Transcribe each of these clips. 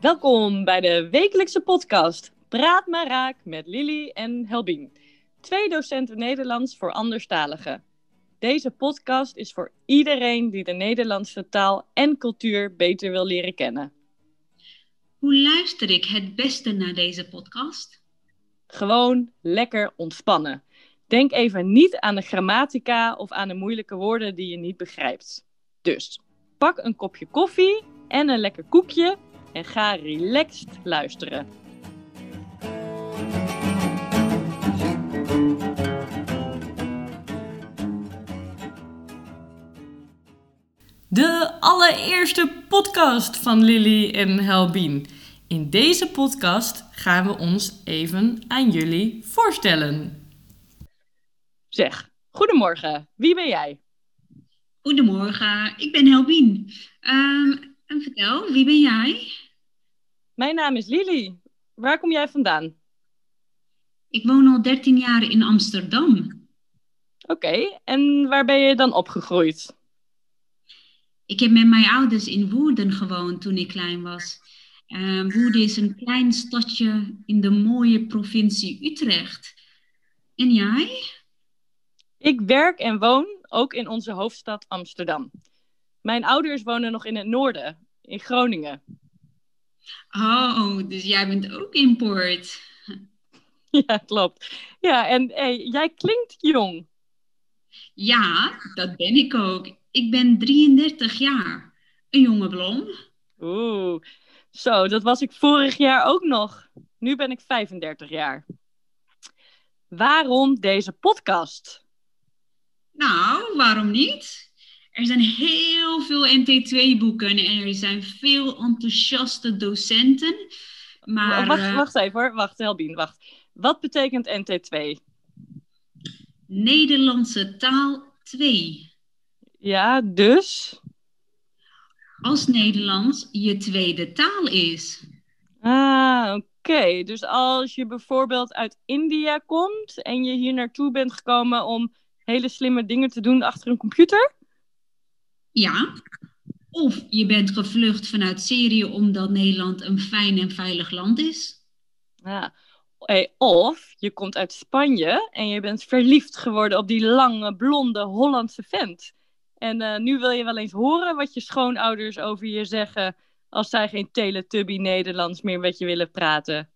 Welkom bij de wekelijkse podcast Praat maar raak met Lily en Helbien. Twee docenten Nederlands voor anderstaligen. Deze podcast is voor iedereen die de Nederlandse taal en cultuur beter wil leren kennen. Hoe luister ik het beste naar deze podcast? Gewoon lekker ontspannen. Denk even niet aan de grammatica of aan de moeilijke woorden die je niet begrijpt. Dus pak een kopje koffie en een lekker koekje en ga relaxed luisteren. De allereerste podcast van Lily en Helbien. In deze podcast gaan we ons even aan jullie voorstellen. Zeg, goedemorgen. Wie ben jij? Goedemorgen, ik ben Helbien. Ehm, en vertel, wie ben jij? Mijn naam is Lily. Waar kom jij vandaan? Ik woon al 13 jaar in Amsterdam. Oké, en waar ben je dan opgegroeid? Ik heb met mijn ouders in Woerden gewoond toen ik klein was. Uh, Woerden is een klein stadje in de mooie provincie Utrecht. En jij? Ik werk en woon ook in onze hoofdstad Amsterdam. Mijn ouders wonen nog in het noorden, in Groningen. Oh, dus jij bent ook import. Ja, klopt. Ja, en hey, jij klinkt jong. Ja, dat ben ik ook. Ik ben 33 jaar. Een jonge blom. Oeh, zo, dat was ik vorig jaar ook nog. Nu ben ik 35 jaar. Waarom deze podcast? Nou, waarom niet? Er zijn heel veel NT2-boeken en er zijn veel enthousiaste docenten. Maar, wacht, uh, wacht even hoor, wacht Helbien, wacht. Wat betekent NT2? Nederlandse taal 2. Ja, dus? Als Nederlands je tweede taal is. Ah, oké. Dus als je bijvoorbeeld uit India komt en je hier naartoe bent gekomen om hele slimme dingen te doen achter een computer? Ja. Of je bent gevlucht vanuit Syrië omdat Nederland een fijn en veilig land is. Ja. Hey, of je komt uit Spanje en je bent verliefd geworden op die lange, blonde Hollandse vent. En uh, nu wil je wel eens horen wat je schoonouders over je zeggen als zij geen Teletubby Nederlands meer met je willen praten.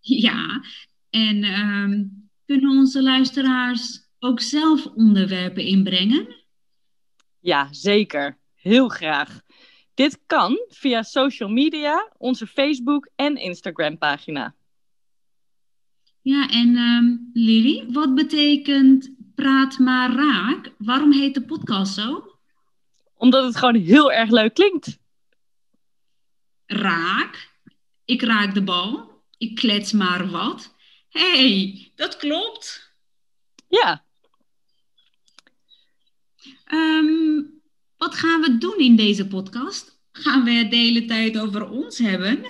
Ja, en um, kunnen onze luisteraars ook zelf onderwerpen inbrengen? Ja, zeker. Heel graag. Dit kan via social media, onze Facebook en Instagram pagina. Ja, en um, Lily, wat betekent Praat maar raak? Waarom heet de podcast zo? Omdat het gewoon heel erg leuk klinkt. Raak? Ik raak de bal. Ik klets maar wat. Hé, hey, dat klopt. Ja. Um, wat gaan we doen in deze podcast? Gaan we het de hele tijd over ons hebben?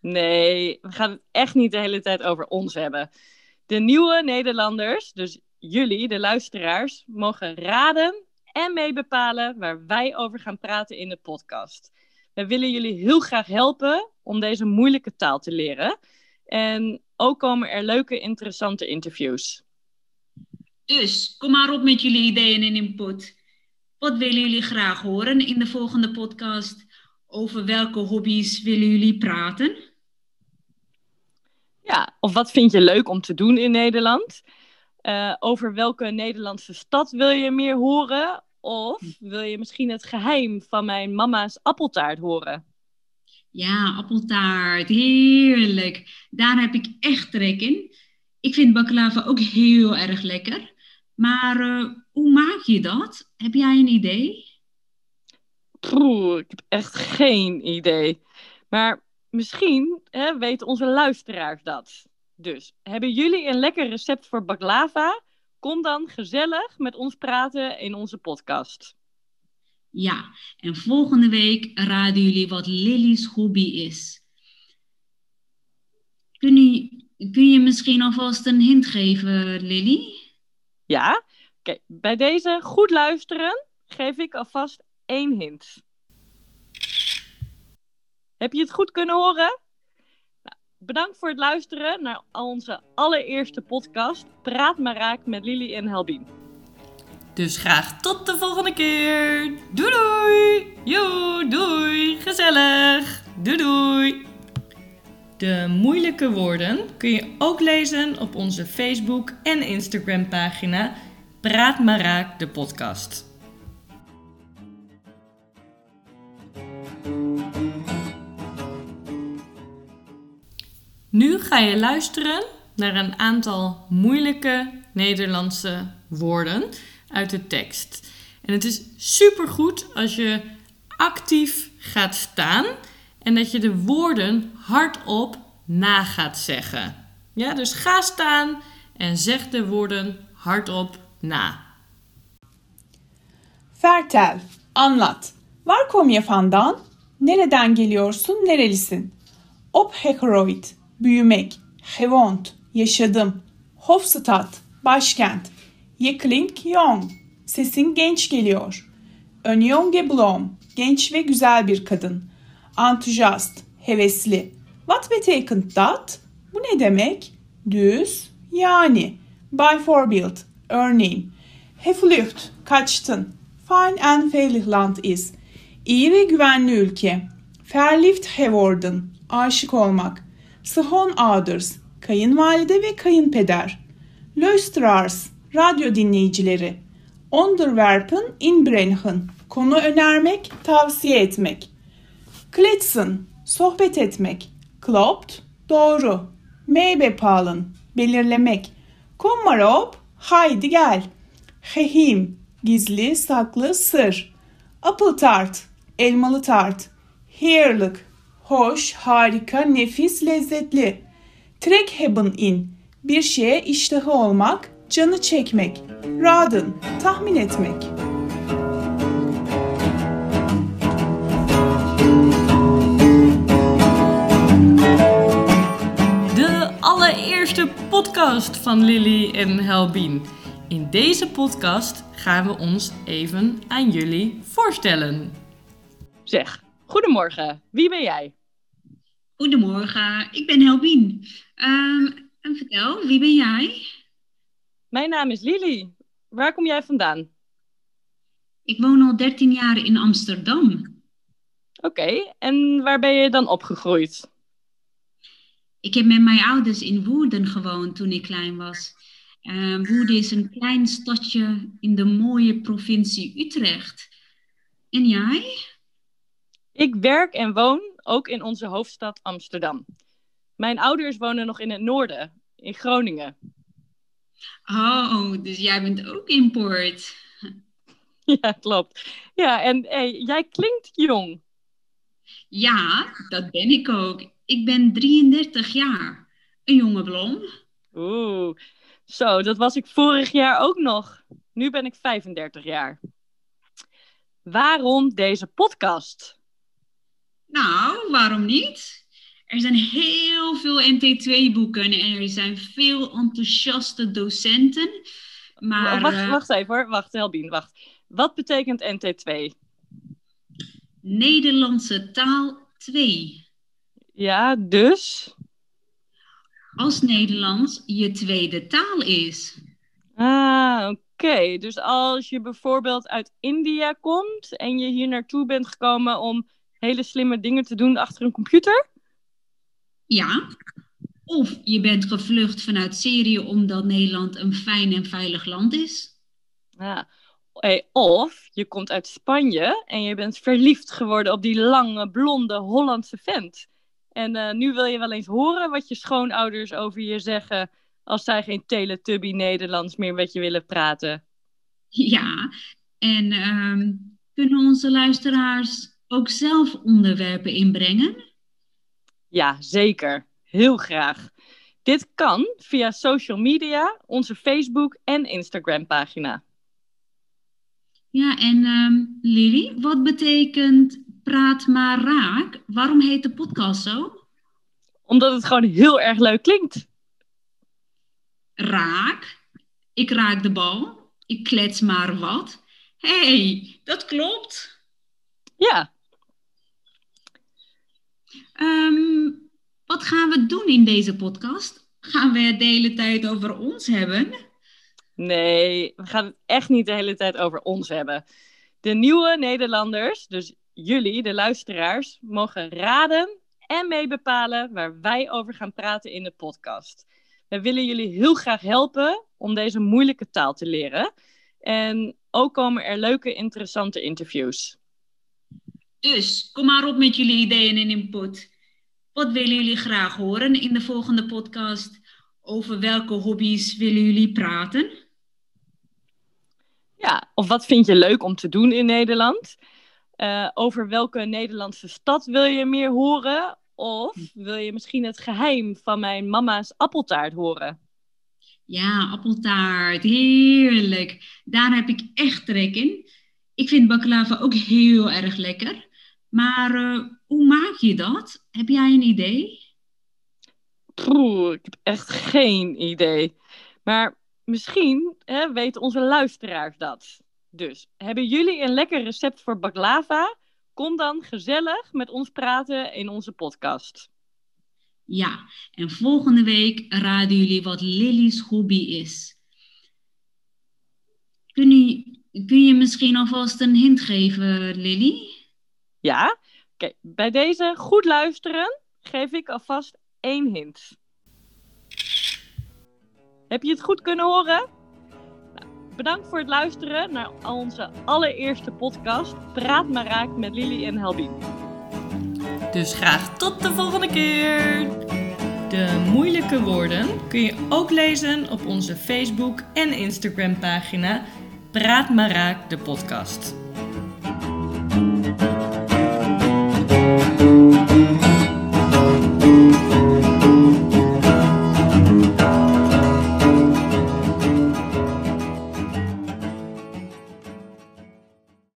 Nee, we gaan het echt niet de hele tijd over ons hebben. De nieuwe Nederlanders, dus jullie, de luisteraars, mogen raden en meebepalen waar wij over gaan praten in de podcast. We willen jullie heel graag helpen om deze moeilijke taal te leren. En ook komen er leuke, interessante interviews. Dus kom maar op met jullie ideeën en input. Wat willen jullie graag horen in de volgende podcast? Over welke hobby's willen jullie praten? Ja, of wat vind je leuk om te doen in Nederland? Uh, over welke Nederlandse stad wil je meer horen? Of wil je misschien het geheim van mijn mama's appeltaart horen? Ja, appeltaart, heerlijk. Daar heb ik echt trek in. Ik vind baklava ook heel erg lekker. Maar uh, hoe maak je dat? Heb jij een idee? Poeh, ik heb echt geen idee. Maar misschien hè, weten onze luisteraars dat. Dus, hebben jullie een lekker recept voor baklava? Kom dan gezellig met ons praten in onze podcast. Ja, en volgende week raden jullie wat Lily's hobby is. Kunnen, Kun je misschien alvast een hint geven, Lily? Ja, oké. Bij deze goed luisteren geef ik alvast één hint. Heb je het goed kunnen horen? Bedankt voor het luisteren naar onze allereerste podcast Praat maar raak met Lily en Helbien. Dus graag tot de volgende keer. Doei doei. Doei. Gezellig. Doei doei. De moeilijke woorden kun je ook lezen op onze Facebook en Instagram pagina Praat maar raak de podcast. Nu ga je luisteren naar een aantal moeilijke Nederlandse woorden uit de tekst. En het is supergoed als je actief gaat staan en dat je de woorden hardop na gaat zeggen. Ja, dus ga staan en zeg de woorden hardop na. Vertel, anlat. Waar kom je vandaan? Nereden geliyorsun, nerelisin? Op Hekroid, büyümek. Gewont, yaşadım. Hofstad, başkent. Je klink jong, sesin genç geliyor. Önjonge Blom, genç ve güzel bir kadın. Enthusiast, hevesli. What betekent dat? Bu ne demek? Düz, yani. By Forbild, örneğin. Heflucht, kaçtın. Fine and veilig land is. İyi ve güvenli ülke. Verliefd geworden, aşık olmak. Sihon ouders, kayınvalide ve kayınpeder. Luisteraars, radyo dinleyicileri. Onderwerpen inbrengen, konu önermek, tavsiye etmek. Kletsen, sohbet etmek. Klopt, doğru. Meybepalen, belirlemek. Kom maar op, haydi gel. Hehim, gizli, saklı, sır. Apple tart, elmalı tart. Heerlijk, hoş, harika, nefis, lezzetli. Trek hebben in, bir şeye iştahı olmak, canı çekmek. Raden, tahmin etmek. De allereerste podcast van Lily en Helbien. In deze podcast gaan we ons even aan jullie voorstellen. Zeg, goedemorgen. Wie ben jij? Goedemorgen, ik ben Helbien. Ehm, en vertel, wie ben jij? Mijn naam is Lily. Waar kom jij vandaan? Ik woon al 13 jaar in Amsterdam. Oké, en waar ben je dan opgegroeid? Ik heb met mijn ouders in Woerden gewoond toen ik klein was. Ehm, Woerden is een klein stadje in de mooie provincie Utrecht. En jij? Ik werk en woon ook in onze hoofdstad Amsterdam. Mijn ouders wonen nog in het noorden, in Groningen. Oh, dus jij bent ook import. Ja, klopt. Ja, en hey, jij klinkt jong. Ja, dat ben ik ook. Ik ben 33 jaar. Een jonge blom. Oeh, zo, dat was ik vorig jaar ook nog. Nu ben ik 35 jaar. Waarom deze podcast? Nou, waarom niet? Er zijn heel veel NT2-boeken en er zijn veel enthousiaste docenten. Maar wacht, eh, wacht even hoor, wacht Helbien, wacht. Wat betekent NT2? Nederlandse taal 2. Ja, dus? Als Nederlands je tweede taal is. Ah, oké. Dus als je bijvoorbeeld uit India komt en je hier naartoe bent gekomen om hele slimme dingen te doen achter een computer? Ja. Of je bent gevlucht vanuit Syrië omdat Nederland een fijn en veilig land is. Ja. Hey, of je komt uit Spanje en je bent verliefd geworden op die lange, blonde Hollandse vent. En eh, nu wil je wel eens horen wat je schoonouders over je zeggen als zij geen Teletubby Nederlands meer met je willen praten. Ja, en ehm, kunnen onze luisteraars ook zelf onderwerpen inbrengen? Ja, zeker. Heel graag. Dit kan via social media, onze Facebook en Instagram pagina. Ja, en ehm, Lily, wat betekent praat maar raak? Waarom heet de podcast zo? Omdat het gewoon heel erg leuk klinkt. raak. Ik raak de bal. Ik klets maar wat. Hé, hey, dat klopt. Ja, Ehm, wat gaan we doen in deze podcast? Gaan we het de hele tijd over ons hebben? nee, we gaan het echt niet de hele tijd over ons hebben. De nieuwe Nederlanders, dus jullie, de luisteraars, mogen raden en meebepalen waar wij over gaan praten in de podcast. We willen jullie heel graag helpen om deze moeilijke taal te leren. En ook komen er leuke, interessante interviews. Dus kom maar op met jullie ideeën en input. Wat willen jullie graag horen in de volgende podcast? Over welke hobby's willen jullie praten? Ja, of wat vind je leuk om te doen in Nederland? Eh, over welke Nederlandse stad wil je meer horen? Of wil je misschien het geheim van mijn mama's appeltaart horen? Ja, appeltaart, heerlijk. Daar heb ik echt trek in. Ik vind baklava ook heel erg lekker. Maar eh, hoe maak je dat? Heb jij een idee? Poeh, ik heb echt geen idee. Maar misschien hè, weten onze luisteraars dat. Dus hebben jullie een lekker recept voor baklava? Kom dan gezellig met ons praten in onze podcast. Ja, en volgende week raden jullie wat Lily's hobby is. Kun je, kun je misschien alvast een hint geven, Lily? Ja, oké. Bij deze goed luisteren geef ik alvast één hint. Heb je het goed kunnen horen? Nou, bedankt voor het luisteren naar onze allereerste podcast Praat maar raak met Lily en Helbien. Dus graag tot de volgende keer! De moeilijke woorden kun je ook lezen op onze Facebook en Instagram pagina Praat maar raak de podcast.